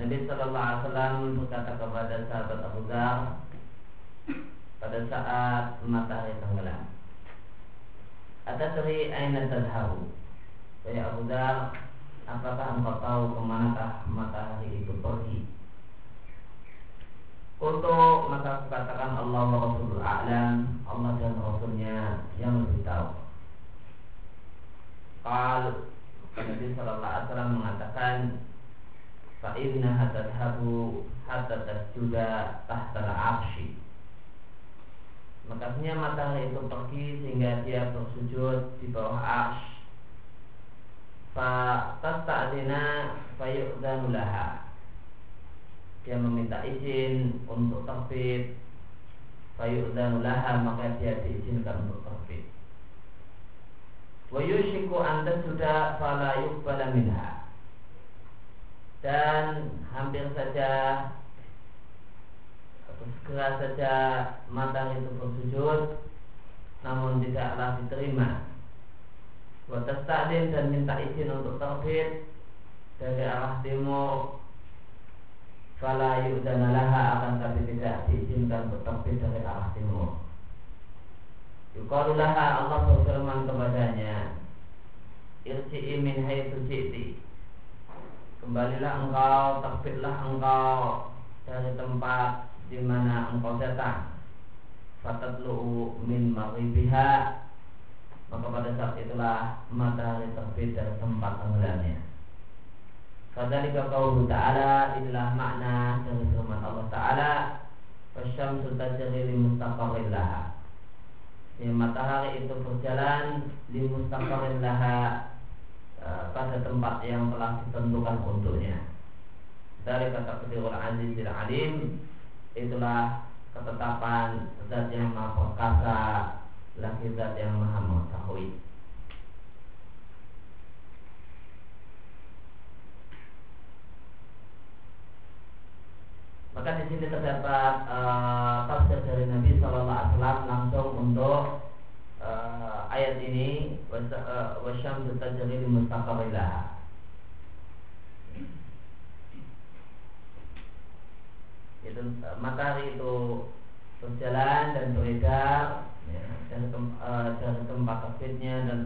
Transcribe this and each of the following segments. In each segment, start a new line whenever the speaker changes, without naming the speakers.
Nabi Sallallahu Alaihi Wasallam berkata kepada sahabat Abu Dhar pada saat matahari tenggelam. Atasri aina tadharu. Saya Abu Dhar, apakah engkau tahu ke manakah matahari itu pergi? Untuk maka katakan Allah Rasulul A'lam Allah dan Rasulnya yang lebih tahu Qal Nabi Sallallahu Alaihi Wasallam mengatakan Fa inna hatadhabu hatta tasjuda tahta al-arshi Makanya matahari itu pergi sehingga dia bersujud di bawah arsh Fa tasta'dina fa yu'danu laha. Dia meminta izin untuk terbit. Fa yu'danu laha maka dia diizinkan untuk terbit. Wa yushiku anta sudah fala yuqbala minha dan hampir saja atau segera saja matahari itu bersujud namun tidaklah diterima. Wa tasta'din dan minta izin untuk terbit dari arah timur fala yu'dana laha akan tapi tidak diizinkan untuk terbit dari arah timur Yuqalulaha Allah berfirman kepadanya Irji'i min haitsu ji'ti Kembalilah engkau, terbitlah engkau dari tempat di mana engkau datang. Fatatlu'u min maghribiha Maka pada saat itulah matahari terbit dari tempat tenggelamnya. Fadzalika qauluhu ta'ala inilah makna dari firman Allah Ta'ala Wasyamsu tajri li mustaqarrin laha ya, matahari itu berjalan di mustaqarin laha pada tempat yang telah ditentukan untuknya. Dari kata kedirul azizil alim itulah ketetapan zat yang maha perkasa lagi zat yang maha mengetahui. Maka di sini terdapat uh, tafsir dari Nabi Shallallahu Alaihi Wasallam langsung untuk uh, ayat ini wasyam tajri di mustaqarilah. Itu matahari itu berjalan dan beredar ya, tem, uh, dari tempat terbitnya dan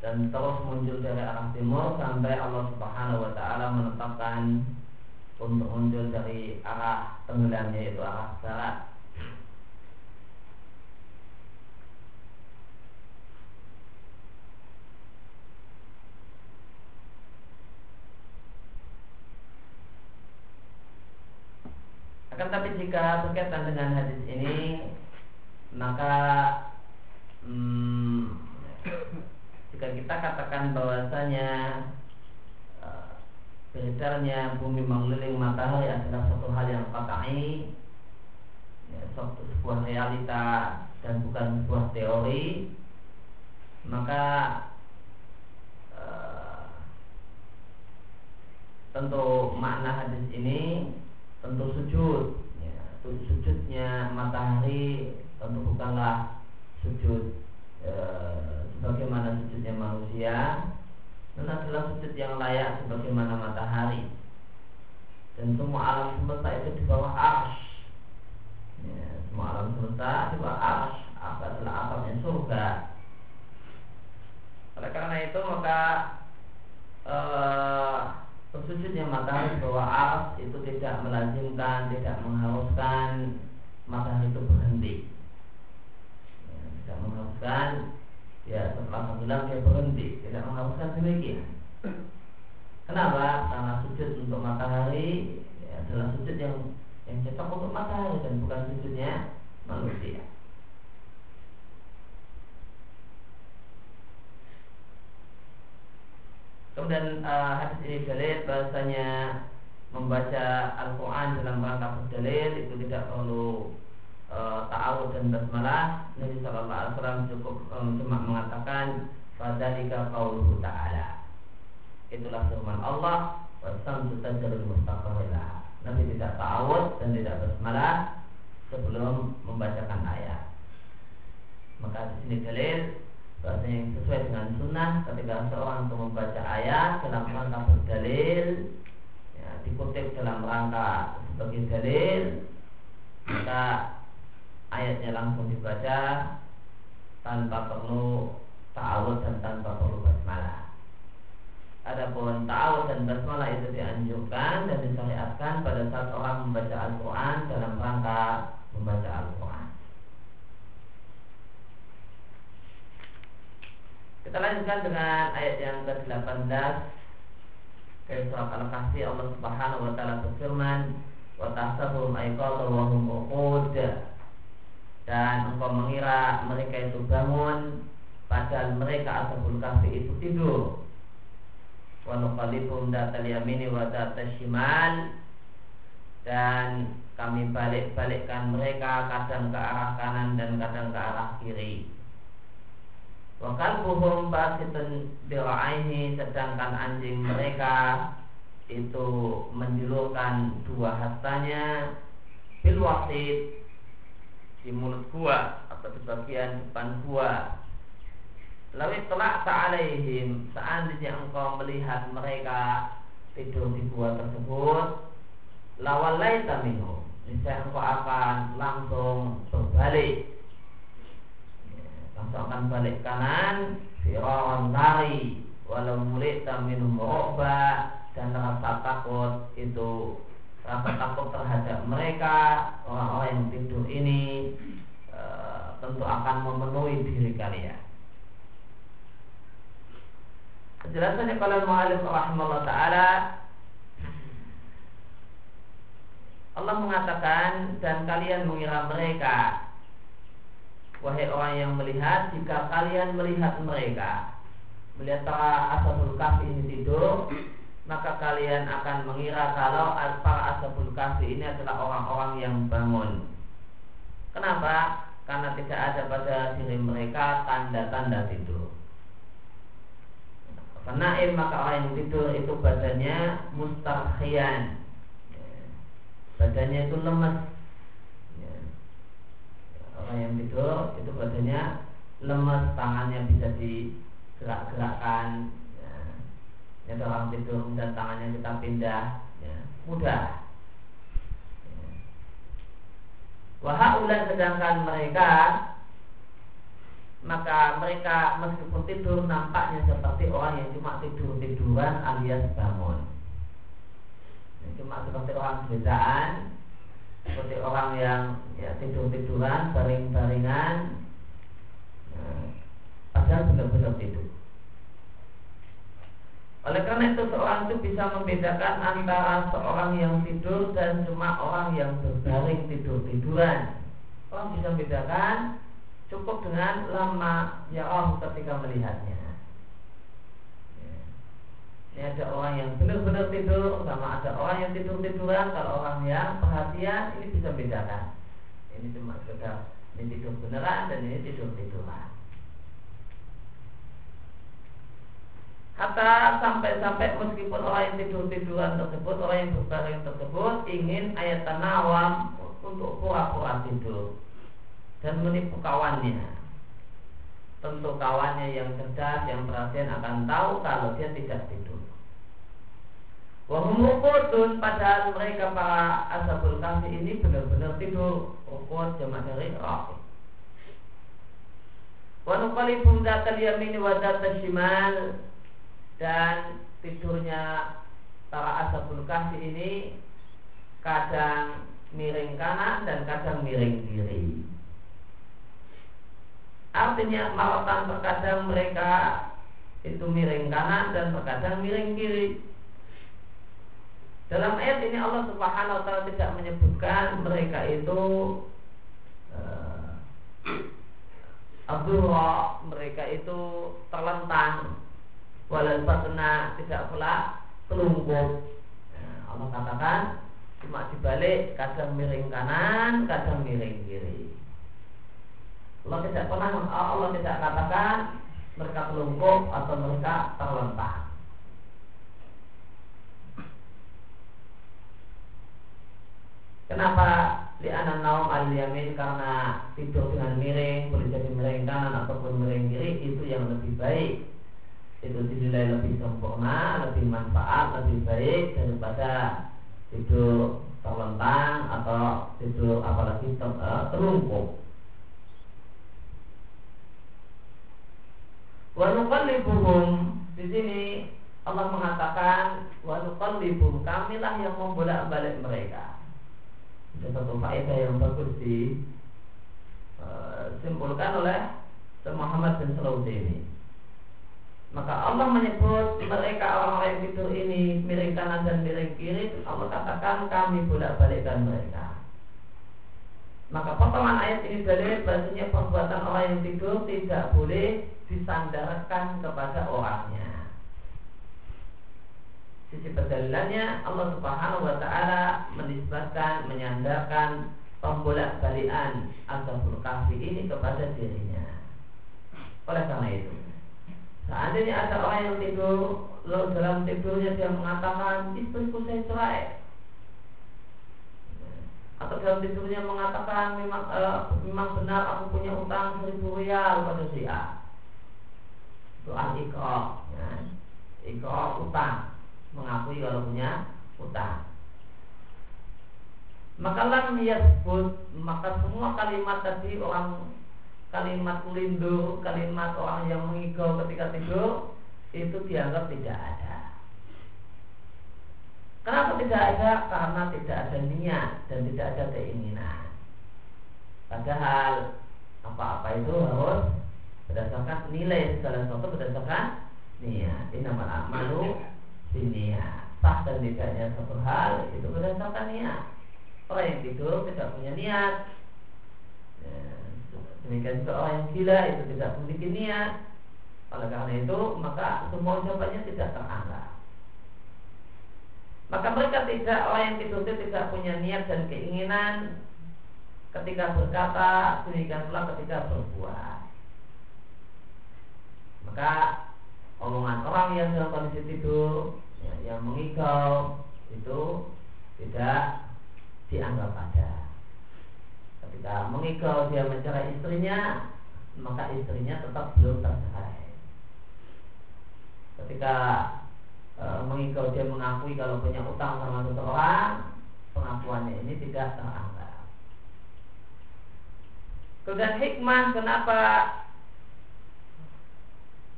dan terus muncul dari arah timur sampai Allah Subhanahu Wa Taala menetapkan untuk muncul dari arah tenggelamnya yaitu arah barat. Akan tapi jika berkaitan dengan hadis ini maka hmm, jika kita katakan bahwasanya beredarnya bumi mengeliling matahari adalah suatu hal yang katai ya, suatu sebuah realita dan bukan sebuah teori maka uh, tentu makna hadis ini tentu sujud ya, sujudnya bukanlah sujud uh, sebagaimana sujudnya manusia dan adalah sujud yang layak sebagaimana matahari. Dan semua alam semesta itu di bawah arsh. Ya, semua alam semesta di bawah arsh. Apa adalah asalnya surga. Oleh karena itu maka eh, bersujudnya matahari di bawah arsh itu tidak melazimkan tidak mengharuskan matahari itu berhenti mengharuskan ya setelah bilang dia berhenti. Tidak mengharuskan demikian kenapa? Karena sujud untuk matahari ya, adalah sujud yang yang cocok untuk matahari dan bukan sujudnya manusia. Kemudian uh, hadis ini dalil bahasanya membaca Al-Quran dalam rangka berdalil itu tidak perlu ta'awud dan basmalah Nabi Sallallahu Alaihi Wasallam cukup e, cuma mengatakan Fadalika qauluhu ta'ala Itulah firman Allah Wasam tajrul mustaqarilah Nabi tidak ta'awud dan tidak basmalah sebelum membacakan ayat. Maka di sini dalil bahasanya yang sesuai dengan sunnah ketika seorang itu membaca ayat dalam rangka berdalil ya, dikutip dalam rangka sebagai dalil maka ayatnya langsung dibaca tanpa perlu ta'awud dan tanpa perlu basmalah. Adapun ta'awud dan basmalah itu dianjurkan dan disyariatkan pada saat orang membaca Al-Quran dalam rangka membaca Al-Quran. Kita lanjutkan dengan ayat yang ke-18 dari surat Al-Kahfi Allah Subhanahu wa taala berfirman wa tahsabuhum ayqadha wa hum dan engkau mengira mereka itu bangun padahal mereka ashabul kahfi itu tidur. Wa nuqallibum datal yamini wa datal shimal. Dan kami balik-balikkan mereka kadang ke arah kanan dan kadang ke arah kiri. Wa kalbuhum basitun bira'aihi sedangkan anjing mereka itu menjulurkan dua hastanya bil di mulut gua atau di bagian depan gua. Lalu telah ta'alaihim Seandainya engkau melihat mereka Tidur di gua tersebut Lawalaita minhum Niscaya engkau akan langsung berbalik. Langsung akan balik kanan Firawan lari Walau mulita minum roba Dan rasa takut itu Rasa takut terhadap mereka Orang-orang yang tidur ini e, Tentu akan memenuhi diri kalian. Penjelasannya kalau mu'alif rahimahullah ta'ala Allah mengatakan dan kalian mengira mereka. Wahai orang yang melihat Jika kalian melihat mereka Melihat para ashabul kahfi ini tidur Maka kalian akan mengira kalau para ashabul kahfi ini adalah orang-orang yang bangun Kenapa? Karena tidak ada pada diri mereka tanda-tanda tidur Penaim maka orang yang tidur itu badannya mustarkhian Badannya itu lemas ya. Orang yang tidur itu badannya lemas Tangannya bisa digerak-gerakkan ya. Ada orang tidur dan tangannya kita pindah ya. Mudah ya. Sedangkan mereka maka mereka meskipun tidur nampaknya seperti orang yang cuma tidur tiduran alias bangun ini cuma seperti orang bedaan seperti orang yang ya, tidur tiduran baring baringan nah, padahal benar-benar tidur oleh karena itu seorang itu bisa membedakan antara seorang yang tidur dan cuma orang yang berbaring tidur tiduran orang bisa membedakan cukup dengan lama ya Allah ketika melihatnya. Ya. Ini ada orang yang benar-benar tidur sama ada orang yang tidur tiduran. Kalau orang yang perhatian ini bisa bedakan. Ini cuma sekedar ini tidur beneran dan ini tidur tiduran. Kata sampai-sampai meskipun orang yang tidur tiduran tersebut, orang yang berbaring tersebut ingin ayat tanawam untuk pura-pura tidur dan menipu kawannya. Tentu kawannya yang cerdas, yang perhatian akan tahu kalau dia tidak tidur. Wahum rukudun padahal mereka para ashabul kahfi ini benar-benar tidur. Rukud jamaah dari rafi. Wa nuqalibum datal yamini wa datal shimal dan tidurnya para ashabul kahfi ini kadang miring kanan dan kadang miring kiri. Artinya marotan terkadang mereka itu miring kanan dan terkadang miring kiri. Dalam ayat ini Allah Subhanahu wa taala tidak menyebutkan mereka itu uh, mereka itu terlentang walau fasna tidak pula telungkup nah, eh, Allah katakan cuma dibalik kadang miring kanan kadang miring kiri. Allah tidak pernah Allah tidak katakan mereka telungkup atau mereka terlentang. Kenapa di anak naum al yamin? Karena tidur dengan miring boleh jadi miring kanan ataupun miring kiri itu yang lebih baik itu dinilai lebih sempurna, lebih manfaat, lebih baik daripada tidur terlentang atau tidur apalagi ter, uh, terlungkup. Wa nuqallibuhum di sini Allah mengatakan wa nuqallibuhum kamilah yang membolak-balik mereka. Ada satu faedah yang bagus di uh, simpulkan oleh Muhammad bin Salaudi ini maka Allah menyebut mereka orang-orang yang tidur ini miring kanan dan miring kiri. Allah katakan kami bolak-balikkan mereka. Maka potongan ayat ini dalil bahasanya perbuatan orang yang tidur tidak boleh disandarkan kepada orangnya. Sisi pendalilannya Allah Subhanahu wa taala menisbatkan menyandarkan pembolak-balikan Azabul Kahfi ini kepada dirinya. Oleh karena itu, Seandainya ada orang yang tidur Lalu dalam tidurnya dia mengatakan Istriku saya cerai. Atau dalam tidurnya mengatakan Memang, uh, memang benar aku punya utang seribu rial pada si A Itu al-iqrar ya. Iqrar utang. Mengakui kalau punya utang. Maka lam sebut maka semua kalimat tadi orang kalimat lindu, kalimat orang yang mengigau ketika tidur itu dianggap tidak ada. Kenapa tidak ada? Karena tidak ada niat dan tidak ada keinginan. Padahal apa-apa itu harus berdasarkan nilai segala sesuatu berdasarkan niat. Ini nama amalu niat. Sah dan tidaknya satu hal itu berdasarkan niat. Orang yang tidur tidak punya niat, ya, Demikian juga orang yang gila itu tidak memiliki niat. Oleh karena itu maka semua ucapannya tidak teranggap. Maka mereka tidak orang yang tidur tidak punya niat dan keinginan ketika berkata demikian pula ketika berbuat. Maka omongan orang yang dalam kondisi tidur ya, yang mengigau itu tidak dianggap ada. Ketika mengigau dia mencerai istrinya, maka istrinya tetap belum tercerai. Ketika e, mengigau dia mengakui kalau punya utang sama seseorang, pengakuannya ini tidak teranggap. Kemudian hikmah kenapa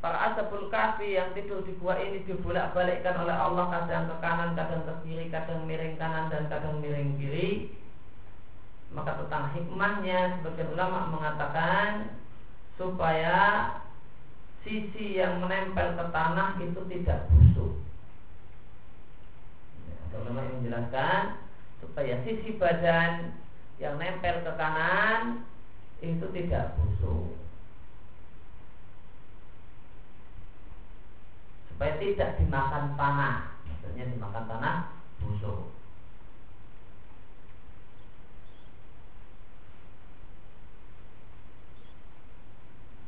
para asabul kafi yang tidur di gua ini dibolak-balikkan oleh Allah kadang ke kanan, kadang ke kiri, kadang miring kanan dan kadang miring kiri maka tentang hikmahnya sebagian ulama mengatakan supaya sisi yang menempel ke tanah itu tidak busuk. Ya, ada ulama yang menjelaskan supaya sisi badan yang nempel ke kanan itu tidak busuk. Supaya tidak dimakan tanah, maksudnya dimakan tanah busuk.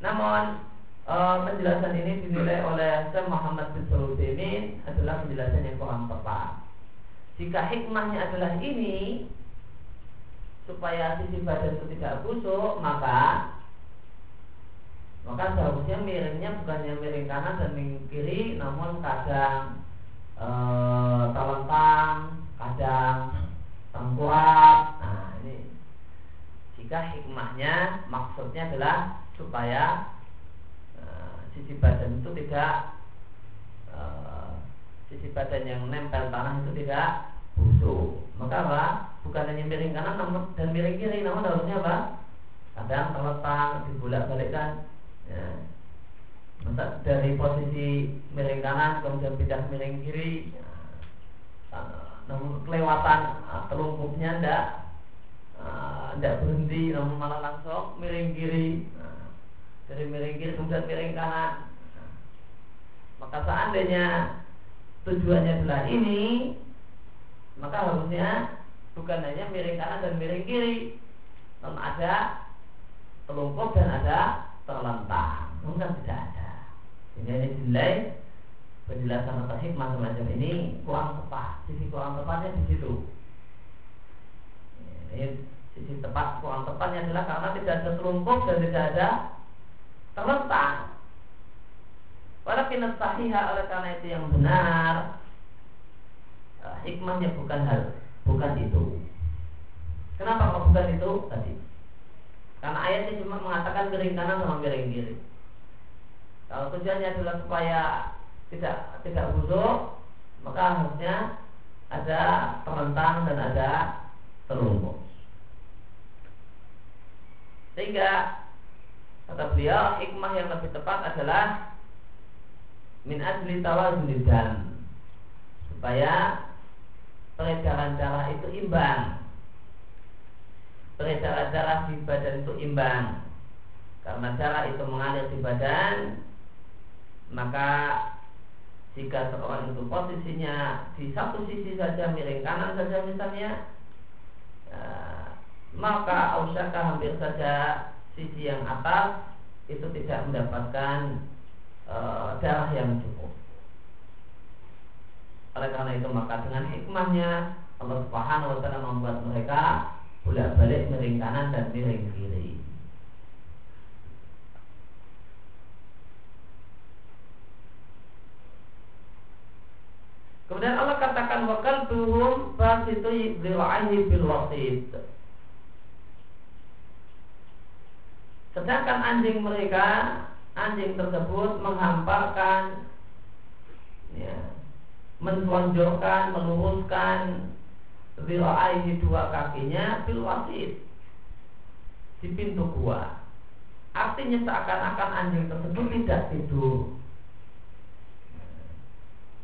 Namun e, penjelasan ini dinilai oleh Syekh Muhammad bin Sulaiman adalah penjelasan yang kurang tepat. Jika hikmahnya adalah ini supaya sisi badan itu tidak busuk, maka maka seharusnya miringnya bukannya miring kanan dan miring kiri, namun kadang e, terlentang, kadang tengkurap. Nah ini jika hikmahnya maksudnya adalah supaya uh, sisi badan itu tidak uh, sisi badan yang nempel tanah itu tidak busuk. Maka apa? Bukan hanya miring kanan namun dan miring kiri, namun harusnya apa? Kadang terletak, dibolak-balikkan. Ya. Masa dari posisi miring kanan kemudian pindah miring kiri, ya. namun kelewatan telungkupnya tidak tidak berhenti namun malah langsung miring kiri dari miring kiri kemudian miring kanan. Maka seandainya tujuannya adalah ini maka harusnya bukan hanya miring kanan dan miring kiri namun ada telungkup dan ada terlentang bukan tidak ada. Ini hanya dinilai penjelasan atau hikmah semacam ini kurang tepat. Sisi kurang tepatnya di situ. Ini sisi tepat kurang tepatnya adalah karena tidak ada serumpuk dan tidak ada terletak. Walakin sahihah oleh karena itu yang benar eh, hikmahnya bukan hal bukan itu. Kenapa kok bukan itu tadi? Karena ayatnya cuma mengatakan miring kanan sama miring kiri. Kalau tujuannya adalah supaya tidak tidak busuk, maka harusnya ada terlentang dan ada terlumpur. Sehingga kata beliau hikmah yang lebih tepat adalah min ajli tawazun dan supaya peredaran darah itu imbang. Peredaran darah di badan itu imbang. Karena darah itu mengalir di badan maka jika seorang itu posisinya di satu sisi saja miring kanan saja misalnya ya, maka ausaka hampir saja sisi yang atas itu tidak mendapatkan e, darah yang cukup. Oleh karena itu maka dengan hikmahnya Allah Subhanahu wa taala membuat mereka bolak-balik miring kanan dan miring kiri. Kemudian Allah katakan wakal tuhum basitu bil'ahi bil wasit. Sedangkan anjing mereka, anjing tersebut menghamparkan, ya, menonjolkan, meluruskan Zira'aihi dua kakinya bil wasit di pintu gua. Artinya seakan-akan anjing tersebut tidak tidur.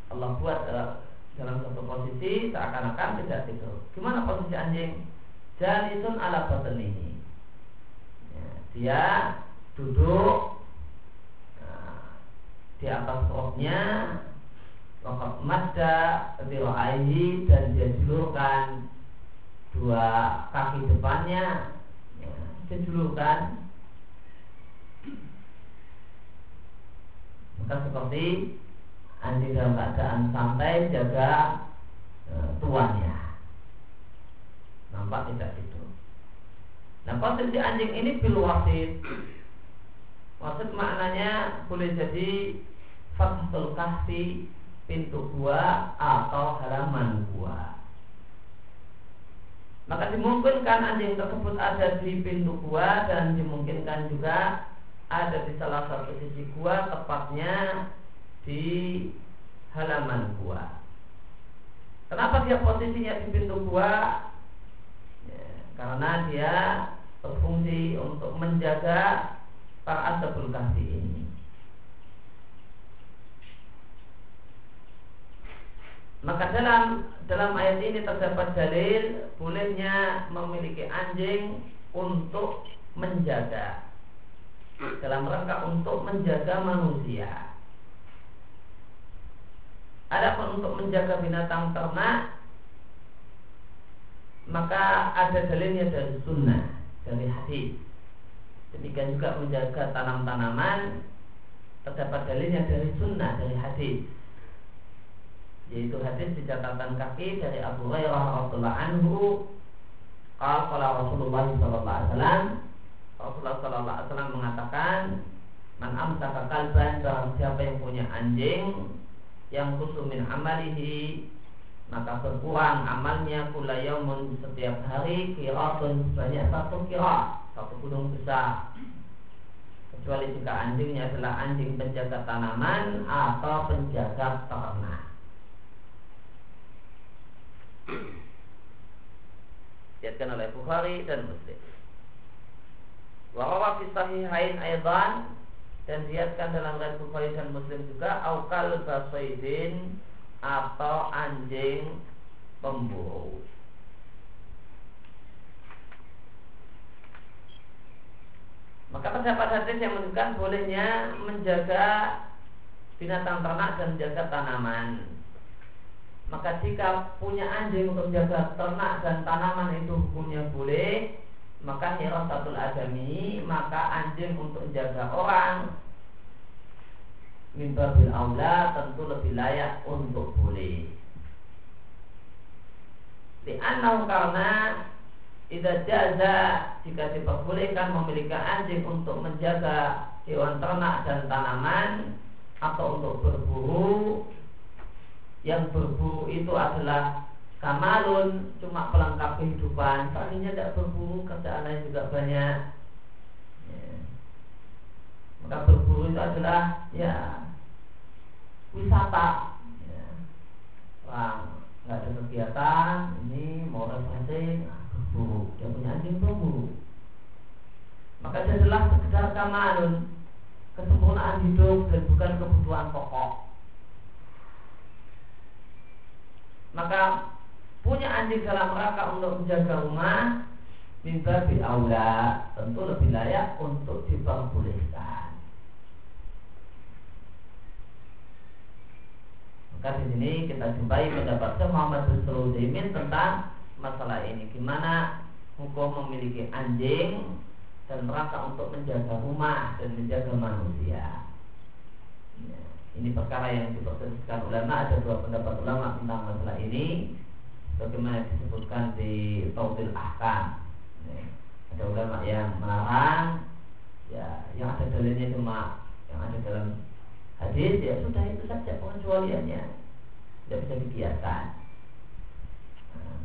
Allah buat dalam satu posisi seakan-akan tidak tidur. Gimana posisi anjing? Jalisun ala batnihi dia duduk nah, di atas roknya Wakat madda Zira'aihi dan dia julurkan Dua kaki depannya. Ya, Dia julurkan Maka seperti Anjing dalam keadaan santai Jaga e, tuannya. Nampak tidak tidur Nah posisi anjing ini bil wasit Wasit maknanya boleh jadi Fathatul kahfi Pintu gua atau halaman gua. Maka dimungkinkan anjing tersebut ada di pintu gua Dan dimungkinkan juga ada di salah satu sisi gua Tepatnya di halaman gua. Kenapa dia posisinya di pintu gua karena dia berfungsi untuk menjaga para ashabul kahfi ini. Maka dalam dalam ayat ini terdapat dalil bolehnya memiliki anjing untuk menjaga dalam rangka untuk menjaga manusia. Adapun untuk menjaga binatang ternak maka ada dalilnya dari sunnah dari hadis. Demikian juga menjaga tanam-tanaman terdapat dalilnya dari sunnah dari hadis. Yaitu hadis di catatan kaki dari Abu Hurairah radhiallahu anhu qala Rasulullah sallallahu alaihi wasallam. Rasulullah sallallahu alaihi mengatakan man amsaka kalban siapa yang punya anjing yang kusumin amalihi maka berkurang amalnya kula yaumun setiap hari kiratun sebanyak satu kira satu gunung besar. Kecuali jika anjingnya adalah anjing penjaga tanaman atau penjaga ternak. Diatkan oleh Bukhari dan Muslim. Warawa fi sahihain aidan dan diatkan dalam riwayat Bukhari dan Muslim juga aukal basaidin atau anjing pemburu. Maka terdapat hadis yang menunjukkan bolehnya menjaga binatang ternak dan menjaga tanaman. Maka jika punya anjing untuk menjaga ternak dan tanaman itu hukumnya boleh, maka hirasatul adami, maka anjing untuk menjaga orang mimba bil aula tentu lebih layak untuk boleh. Di anau karena Ida jaza jika diperbolehkan memiliki anjing untuk menjaga hewan ternak dan tanaman atau untuk berburu yang berburu itu adalah kamalun cuma pelengkap kehidupan tadinya tidak berburu kerjaan lain juga banyak ya. Maka berburu itu adalah ya wisata. Ya. nggak ada kegiatan ini mau refreshing berburu dia punya anjing berburu maka dia adalah sekedar kamalun kesempurnaan hidup dan bukan kebutuhan pokok. Maka punya anjing dalam rangka untuk menjaga rumah bi aula tentu lebih layak untuk diperbolehkan maka di sini kita jumpai pendapat Muhammad bin tentang masalah ini. Gimana hukum memiliki anjing dan merasa untuk menjaga rumah dan menjaga manusia. Ya, ini perkara yang diperselisihkan ulama. Ada dua pendapat ulama tentang masalah ini. Bagaimana disebutkan di Tautil Ahkam. Ya, ada ulama yang melarang. Ya yang ada dalilnya cuma yang ada dalam hadis ya sudah itu saja pengecualiannya. Tidak bisa dibiarkan.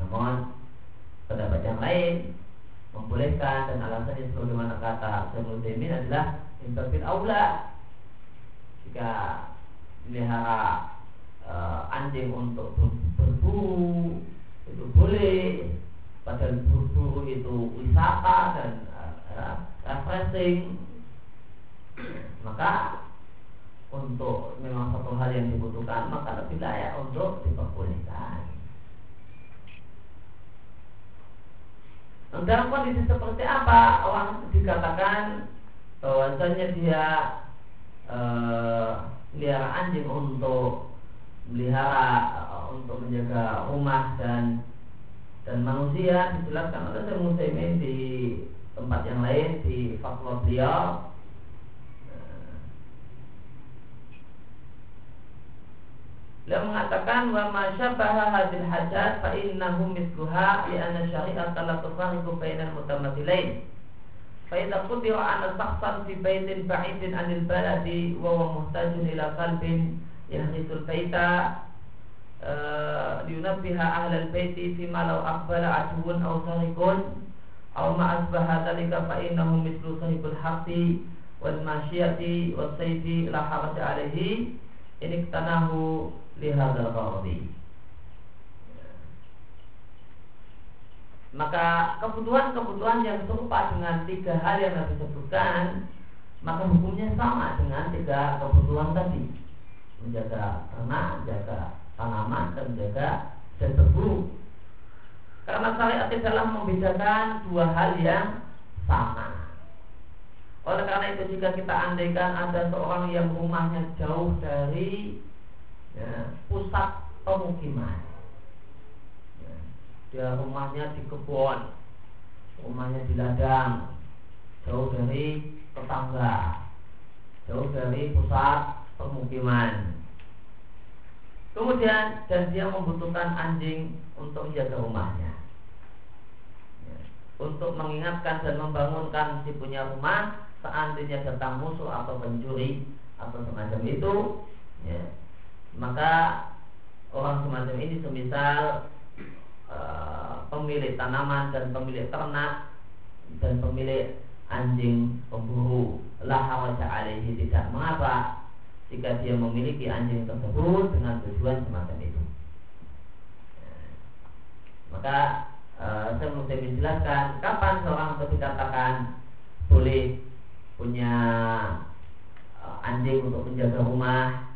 Namun pendapat yang lain membolehkan dan alasannya sebagaimana kata Syaikhul Utsaimin adalah imbabil aula. Jika melihara e, anjing untuk berburu itu boleh. Padahal berburu itu wisata dan e, refreshing. Maka untuk memang satu hal yang dibutuhkan maka lebih layak untuk diperbolehkan. Dalam kondisi seperti apa orang dikatakan bahwasanya dia e, melihara anjing untuk melihara untuk menjaga rumah dan dan manusia dijelaskan oleh Syekh Muslimin di tempat yang lain di fatwa beliau Beliau mengatakan wa ma syabaha hadil hajat fa innahu mithluha li anna syari'ata la tufariqu bainal mutamathilain. Fa idza qudira anna shakhsan fi baitin ba'idin 'anil baladi wa huwa muhtajun ila qalbin yahrisul baita liyunabbiha ahlal baiti fi ma law aqbala aduun aw sarikun aw ma asbaha dhalika fa innahu mithlu sahibul haqqi wal masyiyati was sayfi la haraja alaihi ini tanahu lihadzal qardi. Maka kebutuhan-kebutuhan yang serupa dengan tiga hal yang Nabi sebutkan Maka hukumnya sama dengan tiga kebutuhan tadi. Menjaga ternak, menjaga tanaman, dan menjaga berburu Karena syariat tidaklah membedakan dua hal yang sama. Oleh karena itu jika kita andaikan ada seorang yang rumahnya jauh dari ya, pusat pemukiman. Ya, dia rumahnya di kebun rumahnya di ladang. Jauh dari tetangga. Jauh dari pusat pemukiman. Kemudian dan dia membutuhkan anjing untuk menjaga rumahnya. Ya, untuk mengingatkan dan membangunkan si punya rumah seandainya datang musuh atau pencuri atau semacam itu ya, maka orang semacam ini semisal uh, pemilik tanaman dan pemilik ternak dan pemilik anjing pemburu. Lah alaihi tidak mengapa jika dia memiliki anjing tersebut dengan tujuan semacam itu. Maka uh, saya mau menjelaskan kapan seorang itu dikatakan boleh punya uh, anjing untuk menjaga rumah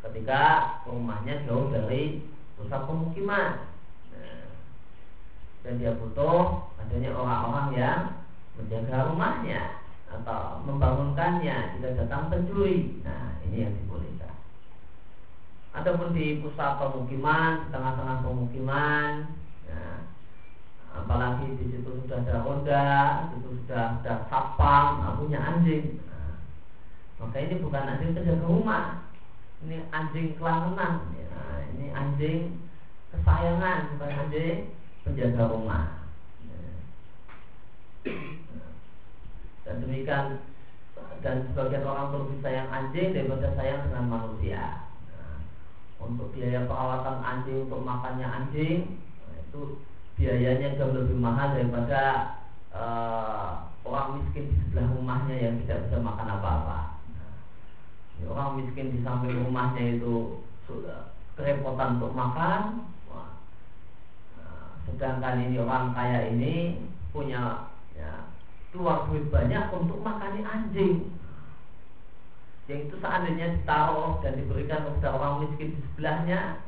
ketika rumahnya jauh dari pusat pemukiman. Nah, dan dia butuh adanya orang-orang yang menjaga rumahnya atau membangunkannya jika datang pencuri. Nah ini yang dibolehkan. Ataupun di pusat pemukiman di tengah-tengah pemukiman nah, apalagi di situ sudah ada roda, di situ sudah ada sapang, punya anjing. Nah, maka ini bukan anjing penjaga rumah, ini anjing kelangenan nah, ini anjing kesayangan kepada anjing penjaga rumah. Nah. Dan demikian dan sebagian orang lebih sayang anjing daripada sayang dengan manusia. Nah, untuk biaya perawatan anjing untuk makannya anjing nah, itu biayanya jauh lebih mahal daripada uh, orang miskin di sebelah rumahnya yang tidak bisa makan apa-apa. Orang miskin di samping rumahnya itu sudah kerepotan untuk makan, sedangkan ini orang kaya ini punya ya, keluar duit banyak untuk makani anjing. Yang itu seandainya ditaruh dan diberikan kepada orang miskin di sebelahnya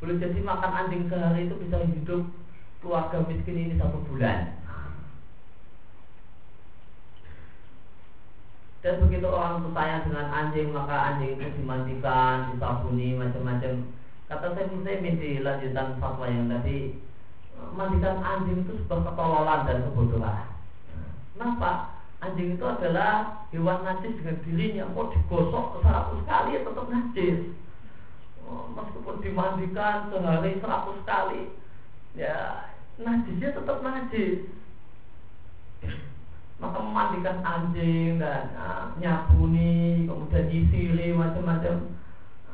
boleh jadi makan anjing sehari itu bisa hidup keluarga miskin ini satu bulan. Dan begitu orang sayang dengan anjing maka anjing itu dimandikan, disabuni macam-macam. Kata saya Muslimin di lanjutan fatwa yang tadi mandikan anjing itu sebuah ketololan dan kebodohan. Kenapa? Anjing itu adalah hewan najis dengan dirinya. Mau digosok seratus kali ya tetap najis? Oh, Meskipun dimandikan sehari seratus kali Ya najisnya tetap najis. Maka memandikan anjing dan uh, nyabuni Kemudian disiri macam-macam.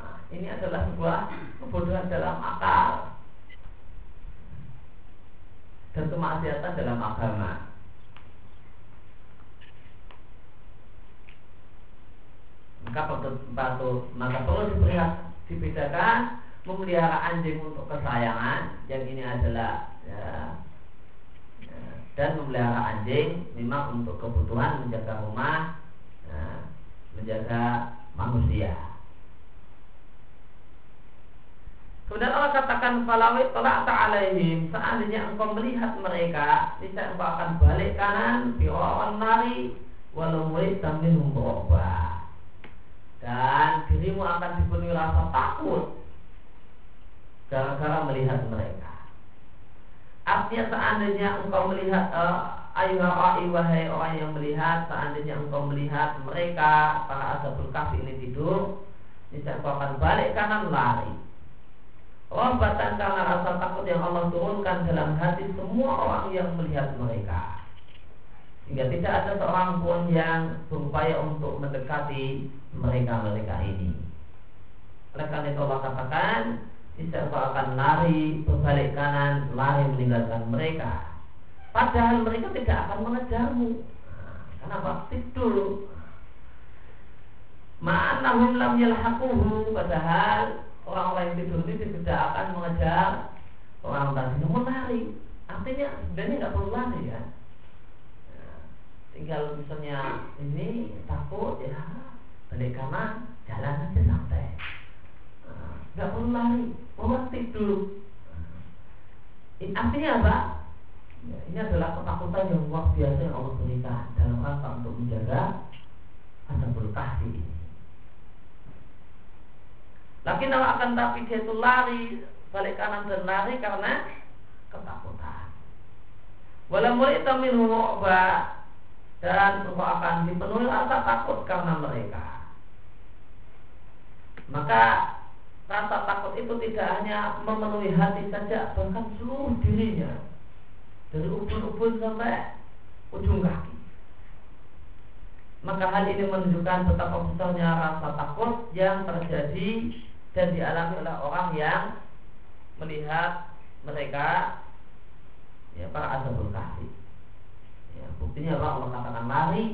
Nah, Ini adalah sebuah kebodohan dalam akal Dan kemaksiatan dalam agama. Maka patut maka perlu diperlihat dibedakan memelihara anjing untuk kesayangan yang ini adalah ya, ya, dan memelihara anjing memang untuk kebutuhan menjaga rumah ya, menjaga manusia Kemudian Allah katakan falawit tolak ta'alaihim Seandainya engkau melihat mereka Bisa engkau akan balik kanan Birawan nari Walau minum berubah dan dirimu akan dipenuhi rasa takut gara-gara melihat mereka. Artinya seandainya engkau melihat uh, ayuhai wahai orang yang melihat seandainya engkau melihat mereka para ashabul kahfi ini tidur niscaya engkau akan balik kanan lari Rohbatan karena rasa takut yang Allah turunkan dalam hati semua orang yang melihat mereka sehingga tidak ada seorang pun yang berupaya untuk mendekati mereka-mereka ini. Oleh karena itu Allah katakan, tidak akan lari berbalik kanan, lari meninggalkan mereka. Padahal mereka tidak akan mengejarmu. Nah, kenapa? Tidur. Ma'anahum lam yalhaquhu Padahal orang-orang yang tidur ini tidak akan mengejar orang tadi. Namun lari. Artinya sebenarnya nggak perlu lari ya tinggal misalnya ini takut ya balik kanan jalan aja santai. Nah, nggak perlu lari. Orang tidur ini artinya apa? Ya, ini adalah ketakutan yang luar biasa yang Allah berikan dalam rangka untuk menjaga asabul kahfi ini lagi kalau akan tapi dia itu lari balik kanan dan lari karena ketakutan. Walau mulai tamin dan engkau akan dipenuhi rasa takut karena mereka. Maka rasa takut itu tidak hanya memenuhi hati saja, bahkan seluruh dirinya dari ubun-ubun sampai ujung kaki. Maka hal ini menunjukkan betapa besarnya rasa takut yang terjadi dan dialami oleh orang yang melihat mereka ya, para ashabul kahfi. Ya, buktinya Allah, Allah katakan lari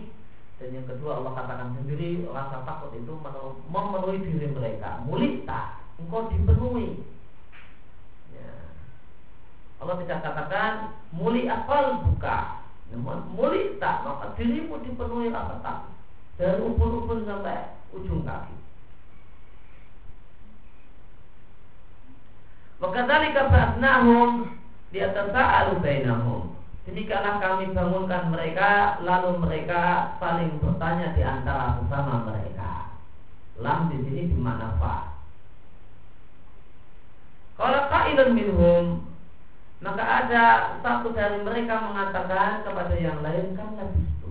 dan yang kedua Allah katakan sendiri rasa takut itu memenuhi diri mereka. Mulita, engkau dipenuhi. Ya. Allah tidak katakan muli akal buka. Namun mulita maka dirimu dipenuhi rasa takut dari ubun-ubun sampai ujung kaki. Maka tadi kabasnahum di atas sa'alu bainahum. Demikianlah kami bangunkan mereka Lalu mereka saling bertanya di antara sesama mereka. Lam di sini di mana fa. Kalau kailun minhum Maka ada satu dari mereka mengatakan kepada yang lain Kan lebih itu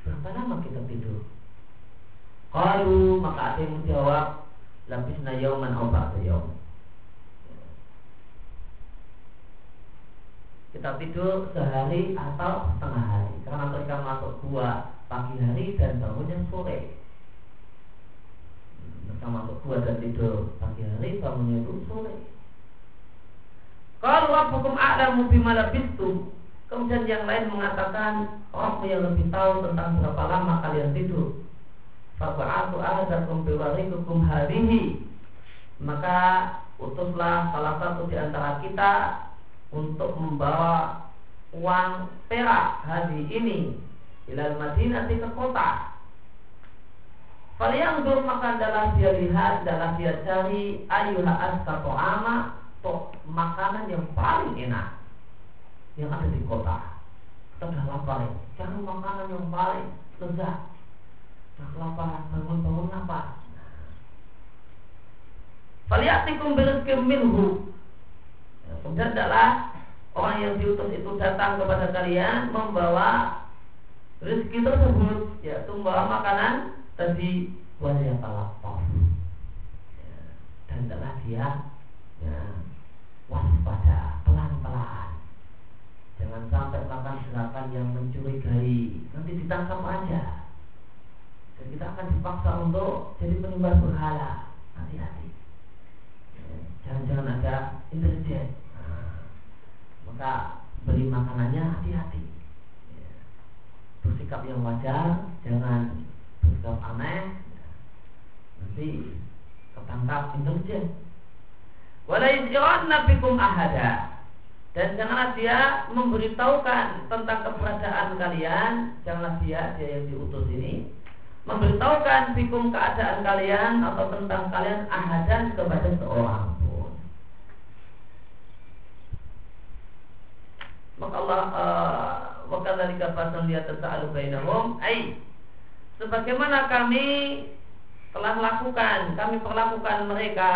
Berapa lama kita tidur? Kalau maka ada yang menjawab Labisna yauman obat yaum kita tidur sehari atau setengah hari. Karena mereka masuk gua pagi hari dan bangunnya sore. Bersama untuk dua dan tidur pagi hari bangunnya itu sore. Kalau hukum a'lamu bima labistum. Kemudian yang lain mengatakan orang yang lebih tahu tentang berapa lama kalian tidur. Faba'atu ahadakum biwarikukum harihi. Maka utuslah salah satu di antara kita Untuk membawa uang perak hari ini Ilal Madinah ke kota Kalian dur maka adalah dia lihat, adalah dia cari ayuha askato ama makanan yang paling enak yang ada di kota. Kita sudah lapar ya. Cari makanan yang paling lezat. Sudah lapar, bangun-bangun lapar. Faliatikum birizkim minhu. Kemudian adalah orang yang diutus itu datang kepada kalian membawa rezeki tersebut yaitu membawa makanan tadi. Wajah talapor ya, dan adalah dia ya, waspada pelan-pelan. Jangan sampai makan gerakan yang mencurigai. Nanti ditangkap aja. Dan kita akan dipaksa untuk jadi penyembah berhala. Hati-hati. Ya, jangan-jangan ada intelijen maka beli makanannya hati-hati. Bersikap yang wajar jangan bersikap aneh. Nanti ketangkap intelijen. Wala bikum ahada. Dan janganlah dia memberitahukan tentang keberadaan kalian. Janganlah dia dia yang diutus ini. Memberitahukan bikum keadaan kalian atau tentang kalian ahadan kepada seorang pun maka Allah uh, Wakadzalika fasan lihat tasa'alu bainahum. Ay Sebagaimana kami telah lakukan Kami perlakukan mereka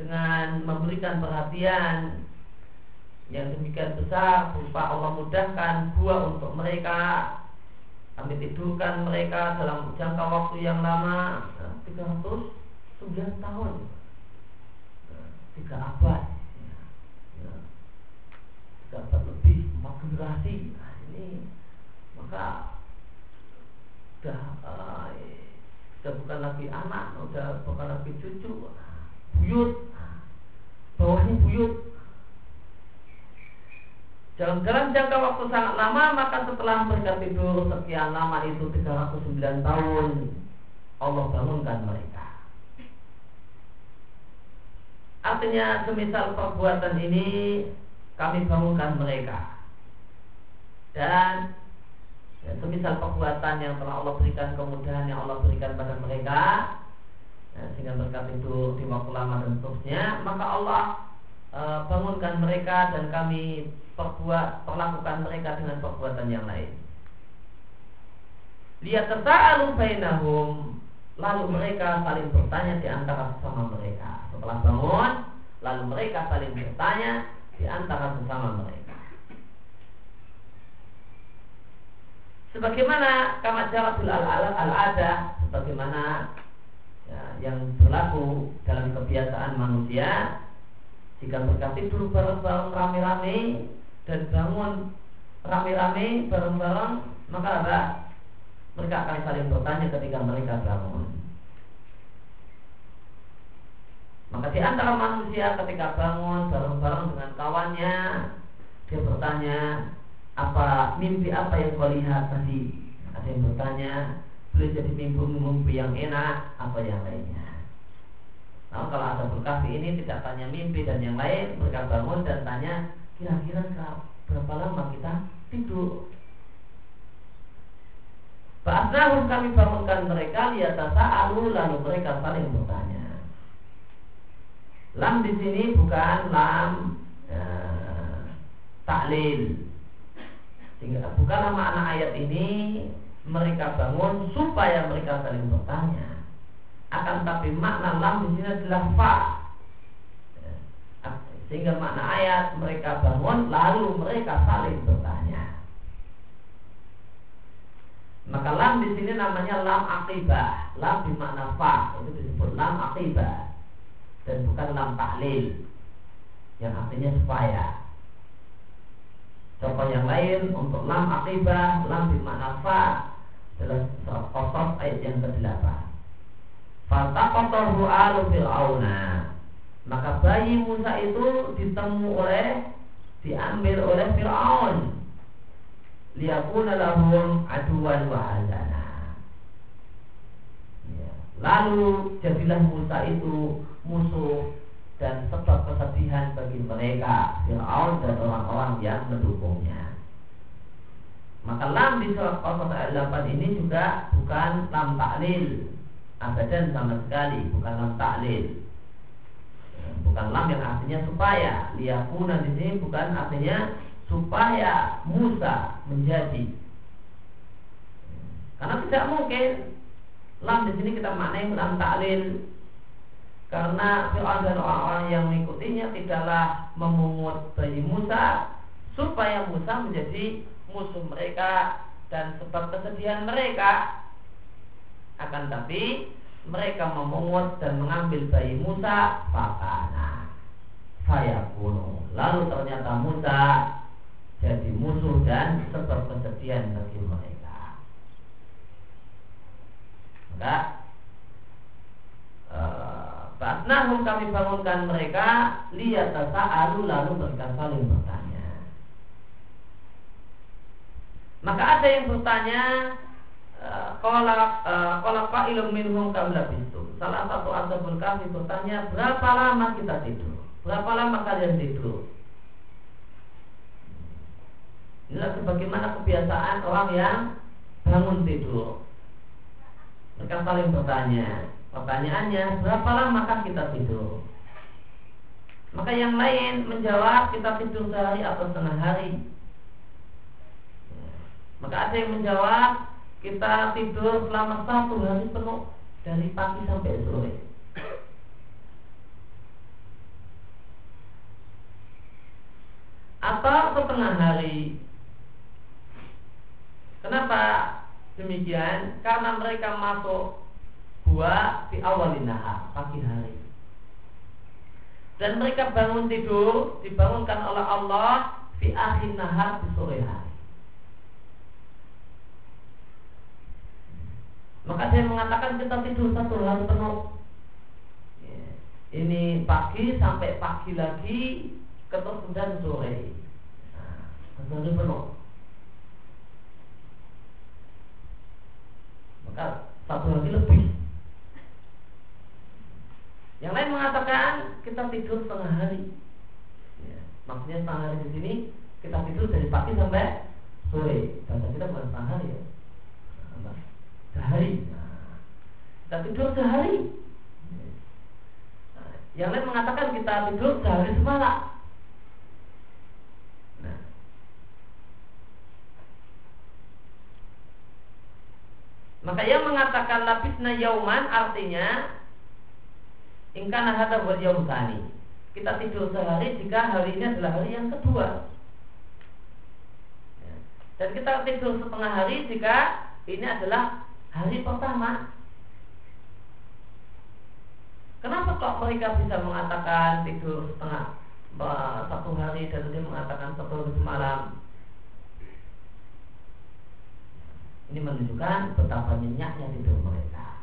Dengan memberikan perhatian Yang demikian besar Berupa Allah mudahkan Gua untuk mereka Kami tidurkan mereka dalam jangka waktu yang lama 309 tahun. Tiga abad Abad lebih Empat generasi ini maka sudah uh, sudah bukan lagi anak, sudah bukan lagi cucu, buyut, bawahnya buyut. Dalam dalam jangka waktu sangat lama, maka setelah mereka tidur sekian lama itu 309 tahun, Allah bangunkan mereka. Artinya semisal perbuatan ini kami bangunkan mereka. Dan ya, semisal perbuatan yang telah Allah berikan kemudahan yang Allah berikan pada mereka ya, sehingga mereka tidur di waktu lama dan seterusnya maka Allah e, bangunkan mereka dan kami perbuat perlakukan mereka dengan perbuatan yang lain. Lihat tasa'alu bainahum. Lalu mereka saling bertanya di antara sesama mereka. Setelah bangun lalu mereka saling bertanya di antara sesama mereka. Sebagaimana kama jaratul al-ada sebagaimana ya, yang berlaku dalam kebiasaan manusia jika mereka tidur bareng-bareng rame-rame dan bangun rame-rame bareng-bareng maka apa? Mereka akan saling bertanya ketika mereka bangun maka di antara manusia ketika bangun bareng-bareng dengan kawannya dia bertanya apa mimpi apa yang kau lihat tadi? Ada yang bertanya boleh jadi mimpi-mimpi yang enak apa yang lainnya? Nah, kalau ada berkasih ini tidak tanya mimpi dan yang lain mereka bangun dan tanya kira-kira berapa lama kita tidur? Ba'asnahum kami bangunkan mereka alu lalu mereka saling bertanya. Lam di sini bukan lam eh, taklil sehingga bukanlah makna ayat ini mereka bangun supaya mereka saling bertanya. Akan tapi makna lam di sini adalah fa. Ya. Sehingga makna ayat mereka bangun lalu mereka saling bertanya. Maka lam di sini namanya lam akibah. Lam di makna fa itu disebut lam akibah dan bukan lam tahlil yang artinya supaya. Contoh yang lain untuk lam akibah, lam bermakna fa Dalam surat ayat yang ke-8. Fataqatahu alu fir'auna. Maka bayi Musa itu ditemu oleh diambil oleh Fir'aun liyakuna lahum aduan wa. Lalu jadilah Musa itu musuh dan sebab kesedihan bagi mereka Fir'aun dan orang-orang yang mendukungnya. Maka lam di surat Qasas ayat 8 ini juga bukan lam taklil. Abadan sama sekali bukan lam taklil. Bukan lam yang artinya supaya. Liyakuna di sini bukan artinya supaya Musa menjadi. Karena tidak mungkin lam di sini kita maknai lam taklil. Karena Fir'aun dan orang-orang yang mengikutinya tidaklah memungut bayi Musa supaya Musa menjadi musuh mereka dan sebab kesedihan mereka. Akan tapi mereka memungut dan mengambil bayi Musa fakana saya kuno lalu ternyata Musa jadi musuh dan sebab kesedihan bagi mereka uh, Batnahum kami bangunkan mereka lihat tasa'alu lalu mereka saling bertanya maka ada yang bertanya kalau kalau qailum minhum kam labistu. Salah satu ashabul kahfi bertanya, berapa lama kita tidur? Berapa lama kalian tidur? Inilah sebagaimana kebiasaan orang yang bangun tidur. Mereka saling bertanya. Pertanyaannya, berapa lama kita tidur? Maka yang lain menjawab kita tidur sehari atau setengah hari. Maka ada yang menjawab kita tidur selama satu hari penuh dari pagi sampai sore. Atau setengah hari. Kenapa demikian? Karena mereka masuk gua di awal nahar, pagi hari. Dan mereka bangun tidur dibangunkan oleh Allah di akhir nahar di sore hari. Maka saya mengatakan kita tidur satu hari penuh. Ini pagi sampai pagi lagi, ketemu kemudian sore. Nah, penuh. Maka satu hari lebih. Yang lain mengatakan kita tidur setengah hari. Ya. Maksudnya setengah hari di sini kita tidur dari pagi sampai sore. Bahasa kita bukan setengah hari ya sehari kita tidur sehari yang lain mengatakan kita tidur sehari semalam nah. Maka yang mengatakan lapisna yauman artinya ingkana hada buat yaum tani kita tidur sehari jika ini adalah hari yang kedua ya. dan kita tidur setengah hari jika ini adalah hari pertama Kenapa kok mereka bisa mengatakan tidur setengah satu hari dan dia mengatakan satu semalam? Ini menunjukkan betapa nyenyaknya tidur mereka.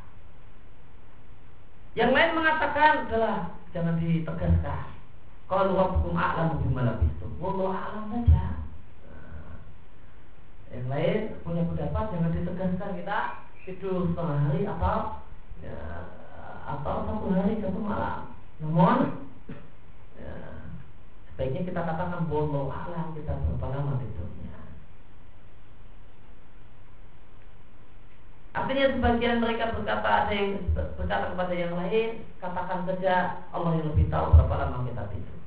Yang lain mengatakan adalah jangan ditegaskan. Kalau hukum a'lam bima itu, Wallahu a'lam saja. Nah, yang lain punya pendapat jangan ditegaskan kita tidur setengah hari atau ya, atau satu hari satu malam. Namun ya, sebaiknya kita katakan bodoh alam kita berapa lama tidurnya. Artinya sebagian mereka berkata ada yang berkata kepada yang lain, katakan saja Allah yang lebih tahu berapa lama kita tidur.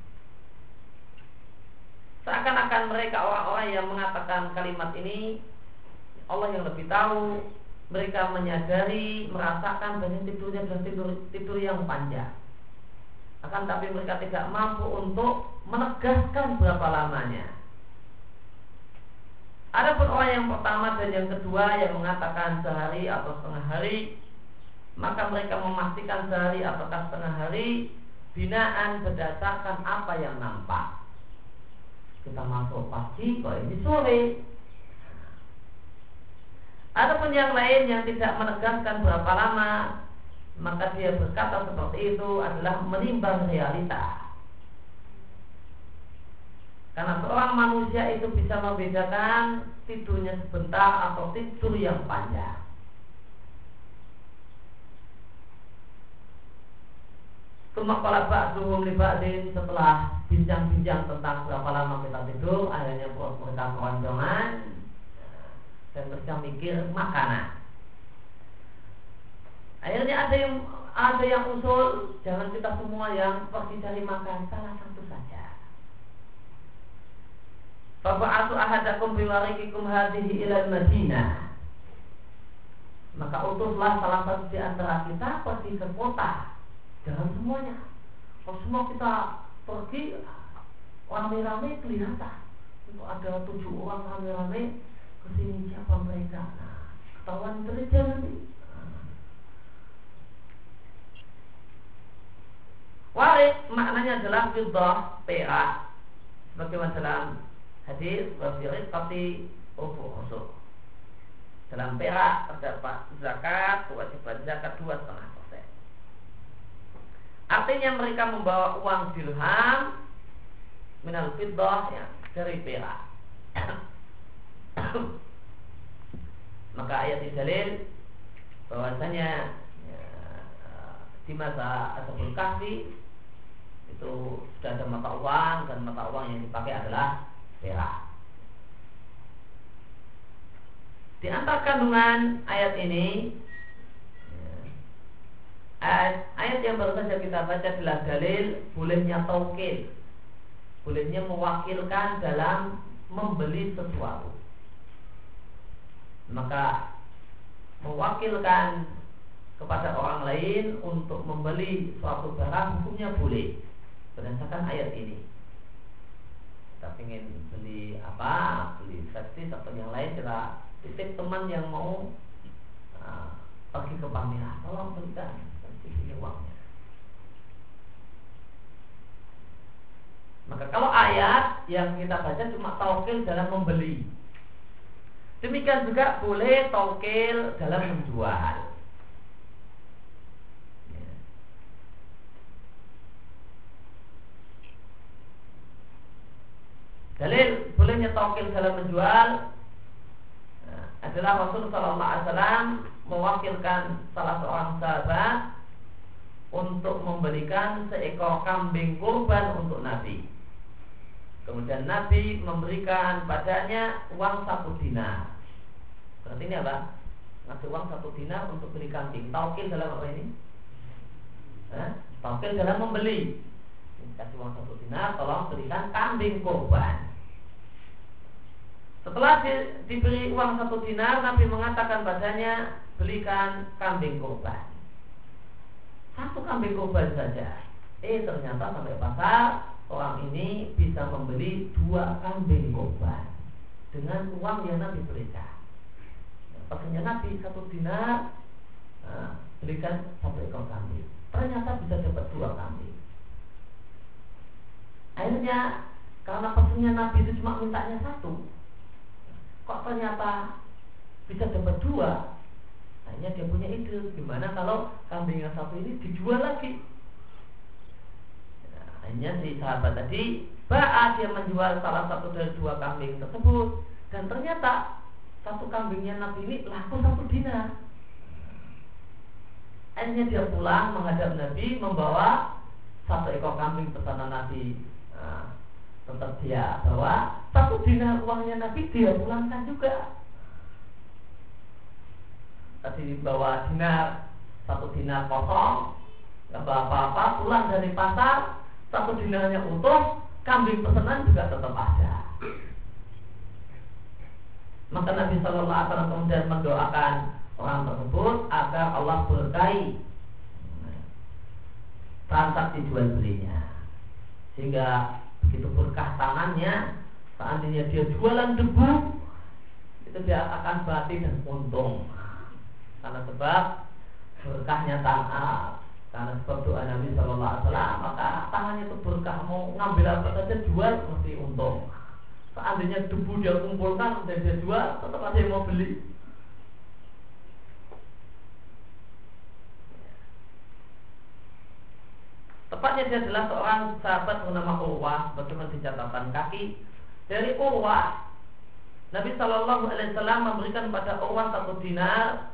Seakan-akan mereka orang-orang yang mengatakan kalimat ini Allah yang lebih tahu mereka menyadari, merasakan bahwa tidurnya adalah tidur, tidur yang panjang. Akan tapi mereka tidak mampu untuk menegaskan berapa lamanya. Adapun orang yang pertama dan yang kedua yang mengatakan sehari atau setengah hari, maka mereka memastikan sehari atau setengah hari binaan berdasarkan apa yang nampak. Kita masuk pagi, kok ini sore, Adapun yang lain yang tidak menegaskan berapa lama maka dia berkata seperti itu adalah menimbang realita. Karena seorang manusia itu bisa membedakan tidurnya sebentar atau tidur yang panjang. Kemakala ba'duhum li ba'din setelah bincang-bincang tentang berapa lama kita tidur, akhirnya mereka keroncongan dan mereka mikir makanan. Akhirnya ada yang ada yang usul jangan kita semua yang pergi cari makan salah satu saja. Faba'atu ahadakum biwarikikum hadihi ilal Madinah. Maka utuslah salah satu di antara kita pergi ke kota Jangan semuanya. Kalau semua kita pergi rame-rame kelihatan. Itu ada tujuh orang rame-rame ke sini siapa mereka. Nah, ketahuan intelijen nanti. Warik maknanya adalah fiddah perak sebagaimana dalam hadis wafirid tapi ufu khusuk. Dalam perak terdapat zakat, kewajiban zakat dua setengah Artinya mereka membawa uang dirham minal fiddah ya, dari perak. Maka ayat dalil bahwasanya ya, di masa Ashabul Kahfi itu sudah ada mata uang dan mata uang yang dipakai adalah perak. Di antara kandungan ayat ini Ayat yang baru saja kita baca adalah dalil bolehnya taukil Bolehnya mewakilkan dalam membeli sesuatu. Maka mewakilkan kepada orang lain untuk membeli suatu barang hukumnya boleh. Berdasarkan ayat ini kita ingin beli apa beli servis atau yang lain kita titip teman yang mau uh, pergi ke pameran tolong belikan ini uangnya. Maka kalau ayat yang kita baca cuma taukil dalam membeli. Demikian juga boleh taukil dalam menjual. Ya. Dalil bolehnya taukil dalam menjual nah, adalah Rasul Sallallahu Alaihi Wasallam mewakilkan salah seorang sahabat untuk memberikan seekor kambing kurban untuk Nabi. Kemudian Nabi memberikan padanya uang satu dinar. Berarti ini apa? Ngasih uang satu dinar untuk beli kambing. Taukil dalam apa ini? Eh? Taukil dalam membeli. Kasih uang satu dinar, tolong berikan kambing kurban. Setelah di, diberi uang satu dinar, Nabi mengatakan padanya belikan kambing kurban satu kambing kurban saja. Eh ternyata sampai pasar orang ini bisa membeli dua kambing kurban dengan uang yang Nabi berikan. Pasalnya Nabi satu dinar nah, berikan satu ekor kambing. Ternyata bisa dapat dua kambing. Akhirnya karena pesannya Nabi itu cuma mintanya satu, kok ternyata bisa dapat dua? Akhirnya dia punya ide gimana kalau kambing yang satu ini dijual lagi. Nah, akhirnya si sahabat tadi Ba'a dia menjual salah satu dari dua kambing tersebut dan ternyata satu kambingnya Nabi ini laku satu dinar. Akhirnya dia pulang menghadap Nabi membawa satu ekor kambing pesanan Nabi. Nah, tetap dia bawa. Satu dinar uangnya Nabi dia pulangkan juga. Tadi dibawa dinar satu dinar kosong nggak bawa apa-apa pulang dari pasar satu dinarnya utuh kambing pesanan juga tetap ada. Maka Nabi Shallallahu Alaihi Wasallam kemudian mendoakan orang tersebut agar Allah berkahi transaksi jual belinya. Sehingga begitu berkah tangannya seandainya dia jualan debu itu dia akan bati dan untung. Karena sebab berkahnya tangan karena sebab doa Nabi Shallallahu Alaihi Wasallam maka tangannya itu berkah. Mau ngambil apa saja jual mesti untung. Seandainya debu dia kumpulkan dan dia jual tetap ada yang mau beli Tepatnya dia adalah seorang sahabat bernama Urwah Bagaimana dicatatkan kaki Dari Urwah. Nabi Shallallahu Alaihi Wasallam memberikan pada Urwah satu dinar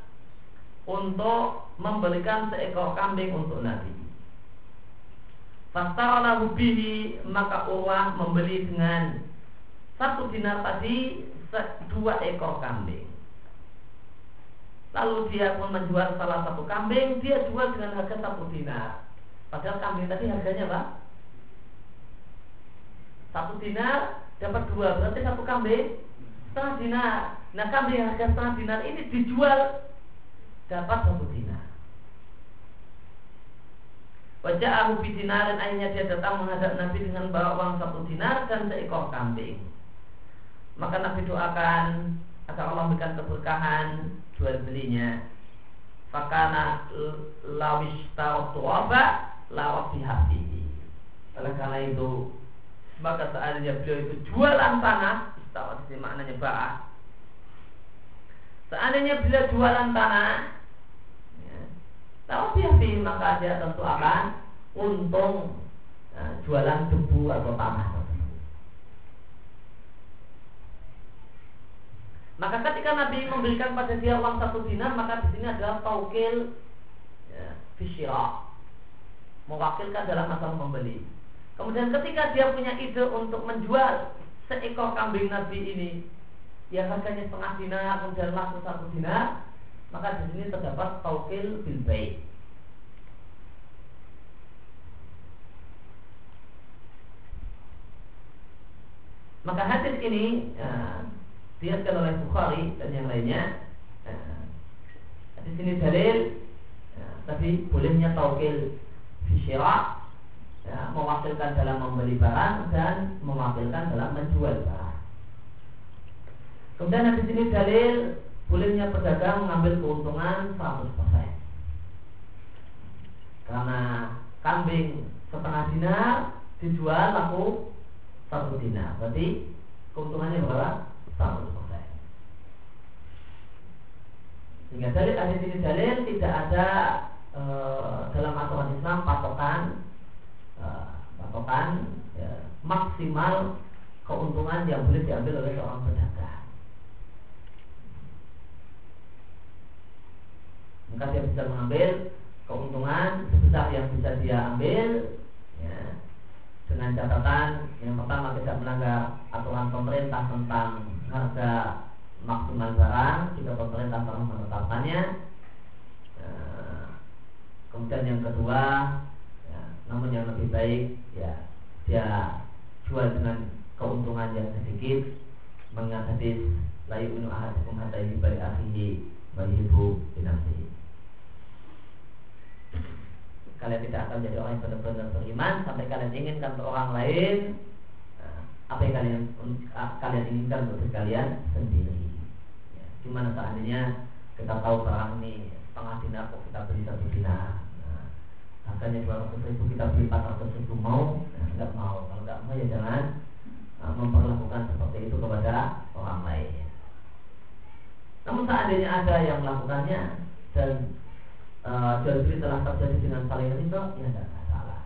Untuk memberikan seekor kambing untuk Nabi. Fastarolahu bihi Maka Urwah membeli dengan Satu dinar tadi Dua ekor kambing. Lalu dia pun menjual salah satu kambing Dia jual dengan harga satu dinar Padahal kambing tadi harganya apa? Satu dinar dapat dua Berarti satu kambing setengah dinar Nah kambing harga setengah dinar ini dijual Dapat satu dinar Wajah Abu dinar dan akhirnya dia datang menghadap Nabi dengan bawa uang satu dinar dan seekor kambing. Maka Nabi doakan agar Allah memberikan keberkahan jual belinya. Fakana lawis tarotuaba lawat hati. Oleh karena itu maka seandainya beliau itu jualan tanah, istawat ini maknanya ba'ah. Seandainya beliau jualan tanah, ya, lawat hati maka dia tentu akan untung ya, jualan debu atau tanah. Maka ketika Nabi memberikan pada dia uang satu dinar, maka di sini adalah taukil ya, mewakilkan dalam masalah membeli. Kemudian ketika dia punya ide untuk menjual seekor kambing Nabi ini yang harganya setengah dinar kemudian laku satu dinar, maka di sini terdapat taukil bil baik. Maka hadis ini ya, diatkan oleh Bukhari dan yang lainnya. Di sini dalil ya, tapi bolehnya taukil fisyira ya, mewakilkan dalam membeli barang dan mewakilkan dalam menjual barang. Kemudian di sini dalil bolehnya pedagang mengambil keuntungan 100% karena kambing setengah dinar dijual laku satu dinar. Berarti keuntungannya berapa? 100% Sehingga dalil ada ini dalil tidak ada e, dalam aturan Islam patokan e, patokan ya, maksimal keuntungan yang boleh diambil oleh seorang pedagang. Maka dia bisa mengambil keuntungan sebesar yang bisa dia ambil ya, dengan catatan yang pertama tidak melanggar aturan pemerintah tentang harga maksimal barang jika pemerintah telah menetapkannya ya, kemudian yang kedua ya, namun yang lebih baik ya dia jual dengan keuntungan yang sedikit mengingat hadis layu unu ahadukum hatta balik akhihi wa ibu binafsihi kalian tidak akan menjadi orang yang benar-benar beriman sampai kalian inginkan untuk orang lain nah, apa yang kalian kalian inginkan untuk kalian sendiri. Ya, gimana seandainya kita tahu barang ini setengah dinar kok kita beli satu dinar. Harganya dua ratus ribu kita beli empat ratus ribu mau, nah, nggak mau. Kalau nggak mau ya jangan nah, memperlakukan seperti itu kepada orang lain. Namun seandainya ada yang melakukannya dan uh, jual beli telah terjadi dengan saling ridho, ya tidak masalah.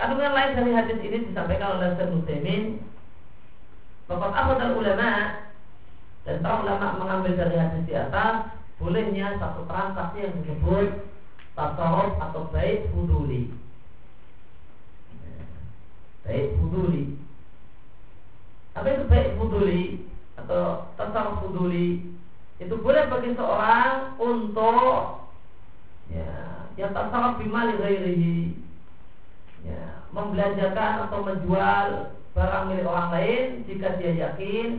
Kandungan lain dari hadis ini disampaikan oleh Syekh Muslimin Bapak dan ulama dan para ulama mengambil dari hadis di atas bolehnya satu transaksi yang disebut tasawuf atau baik fuduli. Baik fuduli. Apa itu baik fuduli atau tasawuf fuduli? itu boleh bagi seorang untuk ya yang tak salah bimali ghairihi ya, membelanjakan atau menjual barang milik orang lain jika dia yakin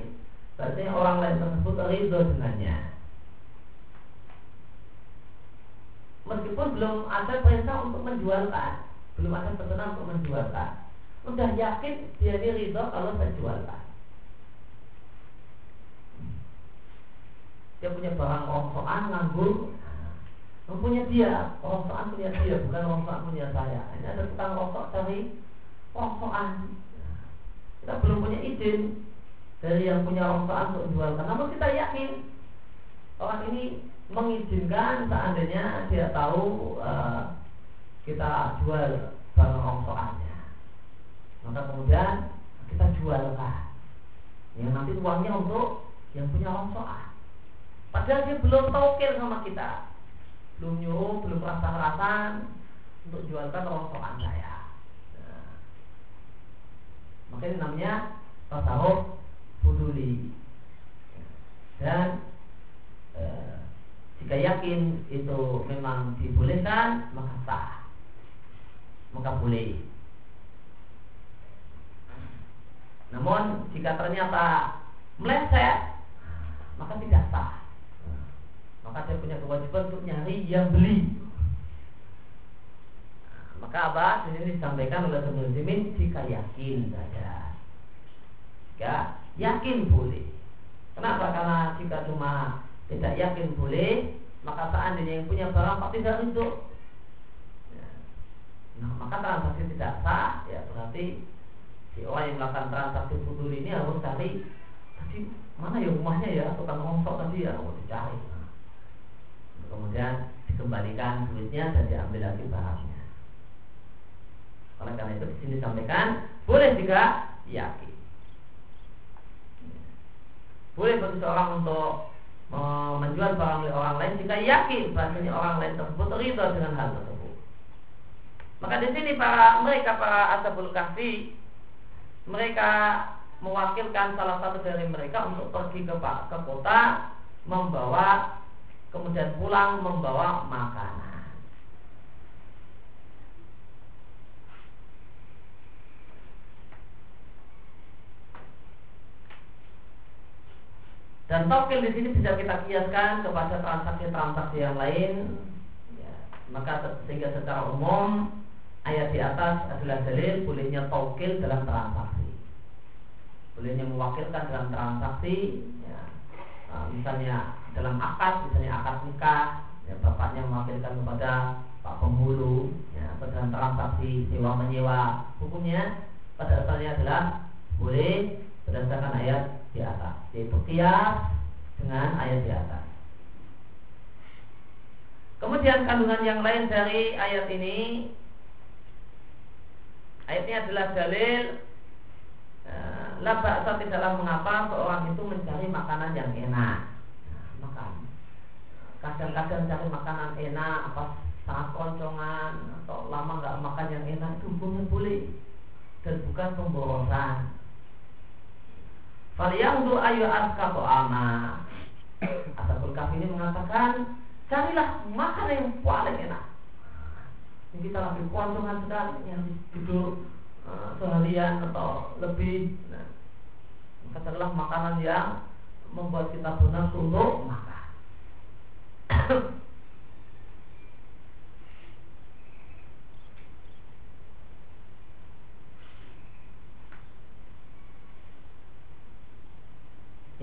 berarti orang lain tersebut ridho dengannya meskipun belum ada perintah untuk menjualkan belum ada perintah untuk menjualkan udah yakin dia ridho kalau saya jualkan dia punya barang rongsokan nganggur. Punya dia rongsokan punya dia bukan rongsokan punya saya. Ini ada tukang rongsok dari rongsokan kita belum punya izin dari yang punya rongsokan untuk menjualkan namun kita yakin? Orang ini mengizinkan seandainya dia tahu uh, kita jual barang rongsokannya. Maka kemudian kita jualkan yang nanti uangnya untuk yang punya rongsokan. Padahal dia belum taukil sama kita. Belum nyuruh belum rasa-rasan untuk jualkan rongsokan saya. Nah, maka ini namanya tasawuf fuduli dan e, jika yakin itu memang dibolehkan maka sah. Maka boleh. Namun jika ternyata meleset maka tidak sah. Maka dia punya kewajiban untuk nyari yang beli. Maka apa? Di sini disampaikan oleh Ibnu jika yakin saja. Jika yakin boleh. Kenapa? Karena jika cuma tidak yakin boleh, maka seandainya yang punya barang pasti tidak untuk. Ya. Nah, maka transaksi tidak sah, ya berarti si orang yang melakukan transaksi futur ini harus cari tadi mana ya rumahnya ya tukang rongsok tadi ya harus dicari. Nah, kemudian dikembalikan duitnya dan diambil lagi barangnya. Oleh karena itu di sini disampaikan boleh jika yakin. Boleh bagi seorang untuk menjual barang milik orang lain jika yakin bahasanya orang lain tersebut ridho dengan hal tersebut. Maka di sini para mereka para ashabul kahfi mereka mewakilkan salah satu dari mereka untuk pergi ke, ke kota membawa kemudian pulang membawa makanan. Dan tokil di sini bisa kita kiaskan kepada transaksi-transaksi yang lain. Ya, maka sehingga secara umum ayat di atas adalah dalil bolehnya tokil dalam transaksi. Bolehnya mewakilkan dalam transaksi. Ya, nah, misalnya dalam akad, misalnya akad nikah, ya, bapaknya mewakilkan kepada pak penghulu, ya, dalam transaksi sewa menyewa. Hukumnya pada asalnya adalah boleh berdasarkan ayat di atas. Yaitu kias dengan ayat di atas. Kemudian kandungan yang lain dari ayat ini. Ayat ini adalah dalil eh, laba saat tidaklah mengapa seorang itu mencari makanan yang enak. Nah, makan. Kadang-kadang cari makanan enak apa sangat koncongan atau lama nggak makan yang enak itu hukumnya boleh. Dan bukan pemborosan Falyanzu ayu askato ama. Ashabul Kahfi ini mengatakan carilah makan yang paling enak. Ini kita lagi koncongan sekali yang tidur uh, seharian atau lebih. Nah, carilah makanan yang membuat kita benar untuk makan.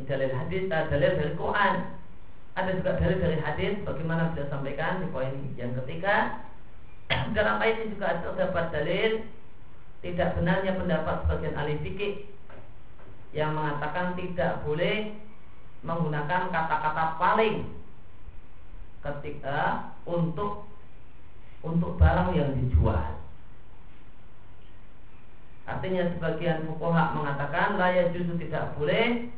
Dalil hadis, uh, dalil dari Quran. Ada juga dalil dari hadis bagaimana beliau sampaikan di poin yang ketiga. Dalam ayat ini juga terdapat dalil tidak benarnya pendapat sebagian ahli fikih yang mengatakan tidak boleh menggunakan kata-kata paling ketika untuk untuk barang yang dijual. Artinya sebagian fukoha mengatakan layak justru tidak boleh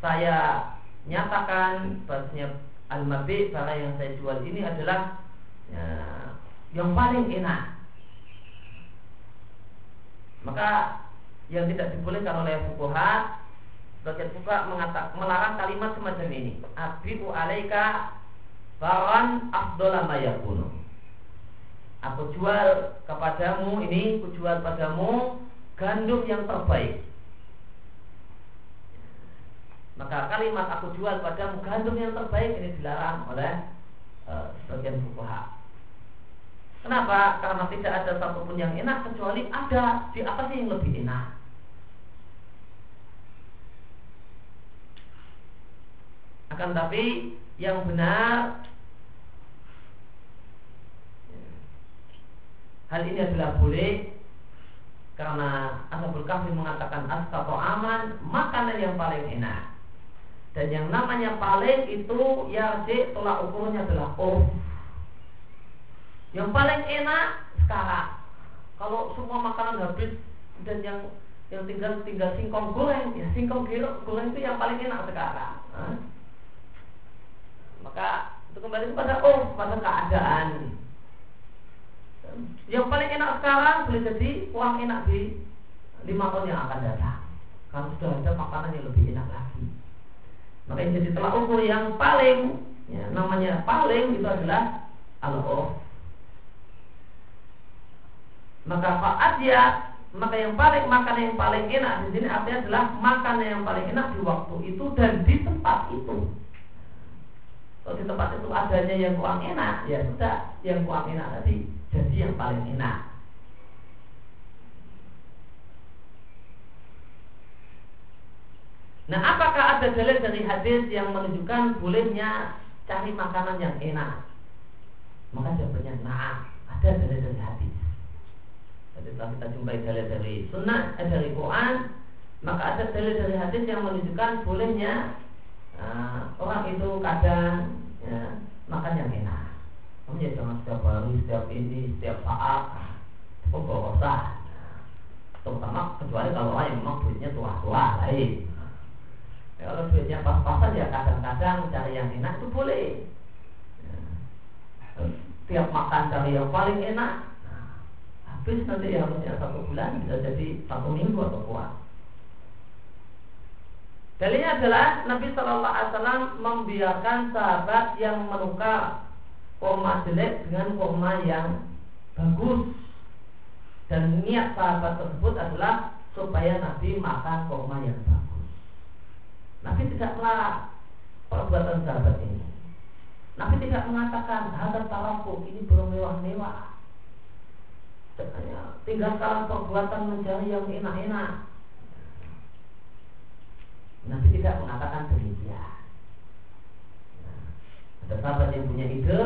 saya nyatakan bahasanya al-mabi barang yang saya jual ini adalah ya, yang paling enak. Maka yang tidak dibolehkan oleh fukuha sebagian fukuha mengatakan melarang kalimat semacam ini. Abiu alaika baran mayakunu. Aku jual kepadamu ini, aku jual padamu gandum yang terbaik. Maka kalimat aku jual padamu gandum yang terbaik ini dilarang oleh uh, sebagian fukuha. Kenapa? Karena tidak ada satupun yang enak kecuali ada di atasnya yang lebih enak. Akan tapi yang benar hal ini adalah boleh karena Ashabul Kahfi mengatakan astato aman makanan yang paling enak dan yang namanya paling itu ya tolak ukurnya adalah urf. Yang paling enak sekarang. Kalau semua makanan habis dan yang yang tinggal tinggal singkong goreng, ya singkong goreng itu yang paling enak sekarang. Hah? Maka itu kembali kepada oh pada keadaan. Yang paling enak sekarang boleh jadi uang enak di lima tahun yang akan datang. Kalau sudah ada makanan yang lebih enak lagi. Maka yang jadi telah ukur yang paling ya, namanya paling itu adalah Allah. Maka faat ya maka yang paling makanan yang paling enak di sini artinya adalah makanan yang paling enak di waktu itu dan di tempat itu. Kalau di tempat itu adanya yang kurang enak, ya sudah yang kurang enak tadi jadi yang paling enak. Nah, apakah ada dalil dari hadis yang menunjukkan bolehnya cari makanan yang enak? Maka jawabannya nah, ada dalil dari hadis. Jadi setelah kita jumpai dalil dari sunnah, eh, dari Quran, maka ada dalil dari hadis yang menunjukkan bolehnya uh, orang itu kadang ya, makan yang enak. Kamu ya jangan setiap hari, setiap ini, setiap saat. Itu bosan. Terutama kecuali kalau orang yang memang duitnya tua-tua lain. Ya, kalau duitnya pas-pasan ya kadang-kadang cari yang enak itu boleh. Ya. Tiap makan cari yang paling enak, nah, habis nanti ya harusnya satu bulan bisa jadi satu minggu atau kuat. Dalilnya adalah Nabi Shallallahu Alaihi Wasallam membiarkan sahabat yang menukar kurma jelek dengan kurma yang bagus dan niat sahabat tersebut adalah supaya Nabi makan kurma yang bagus. Nabi tidak melarang perbuatan sahabat ini. Nabi tidak mengatakan hadap tarafu ini belum mewah-mewah. Tinggalkan perbuatan mencari yang enak-enak. Nabi tidak mengatakan demikian. Nah, ada sahabat yang punya ide,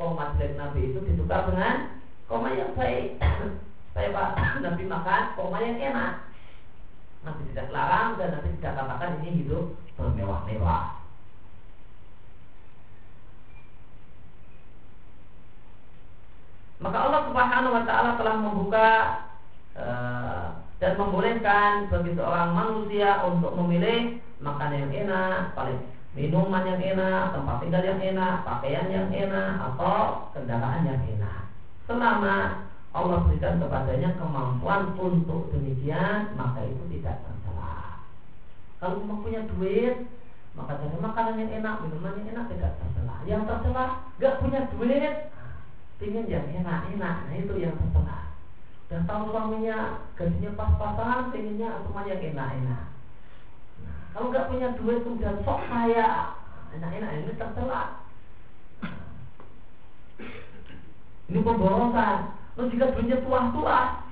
koma jelek Nabi itu ditukar dengan koma yang baik. Saya Pak Nabi makan koma yang enak. Nabi tidak larang dan Nabi tidak katakan ini hidup bermewah-mewah. Maka Allah Subhanahu wa taala telah membuka uh, dan membolehkan bagi seorang manusia untuk memilih makanan yang enak, paling minuman yang enak, tempat tinggal yang enak, pakaian yang enak, atau kendaraan yang enak. Selama Allah berikan kepadanya kemampuan untuk demikian maka itu tidak tercela. Kalau cuma punya duit maka cari makanan yang enak, minuman yang enak tidak tercela. Yang tercela gak punya duit, ingin yang enak-enak, nah itu yang tercela. Dan tahu suaminya gajinya pas-pasan, inginnya semuanya yang enak-enak. Nah, kalau gak punya duit kemudian sok kaya, enak-enak ini tercela. Ini pemborosan Terus jika duitnya tua-tua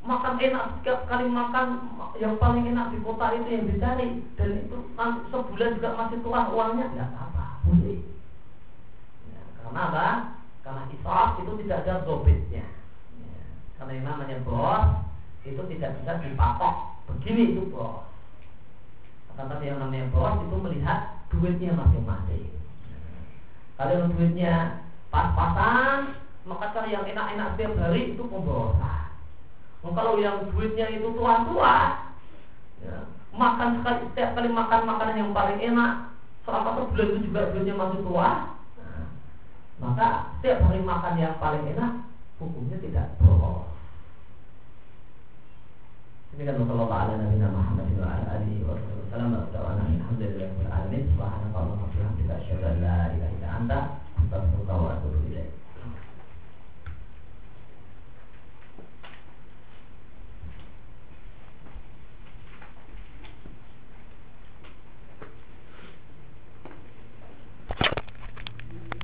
Makan enak setiap kali makan Yang paling enak di kota itu yang dicari. Dan itu sebulan juga masih tua uangnya Tidak apa-apa Boleh. Ya, Karena apa? Karena israf itu tidak ada dobitnya. Ya, Karena yang namanya bos Itu tidak bisa dipatok. Begini itu bos. Tapi yang namanya bos itu melihat Duitnya masing-masing. Kalau duitnya pas-pasan maka cari yang enak-enak setiap hari itu pemborosan. Nah, kalau yang duitnya itu tua-tua, ya, makan sekali setiap kali makan makanan yang paling enak, selama sebulan itu juga duitnya masih tua, nah, maka setiap hari makan yang paling enak, hukumnya tidak boros. Demikian Nabi Muhammad wa wa sallam wa alhamdulillah wa alamin wa la ilaha illa anta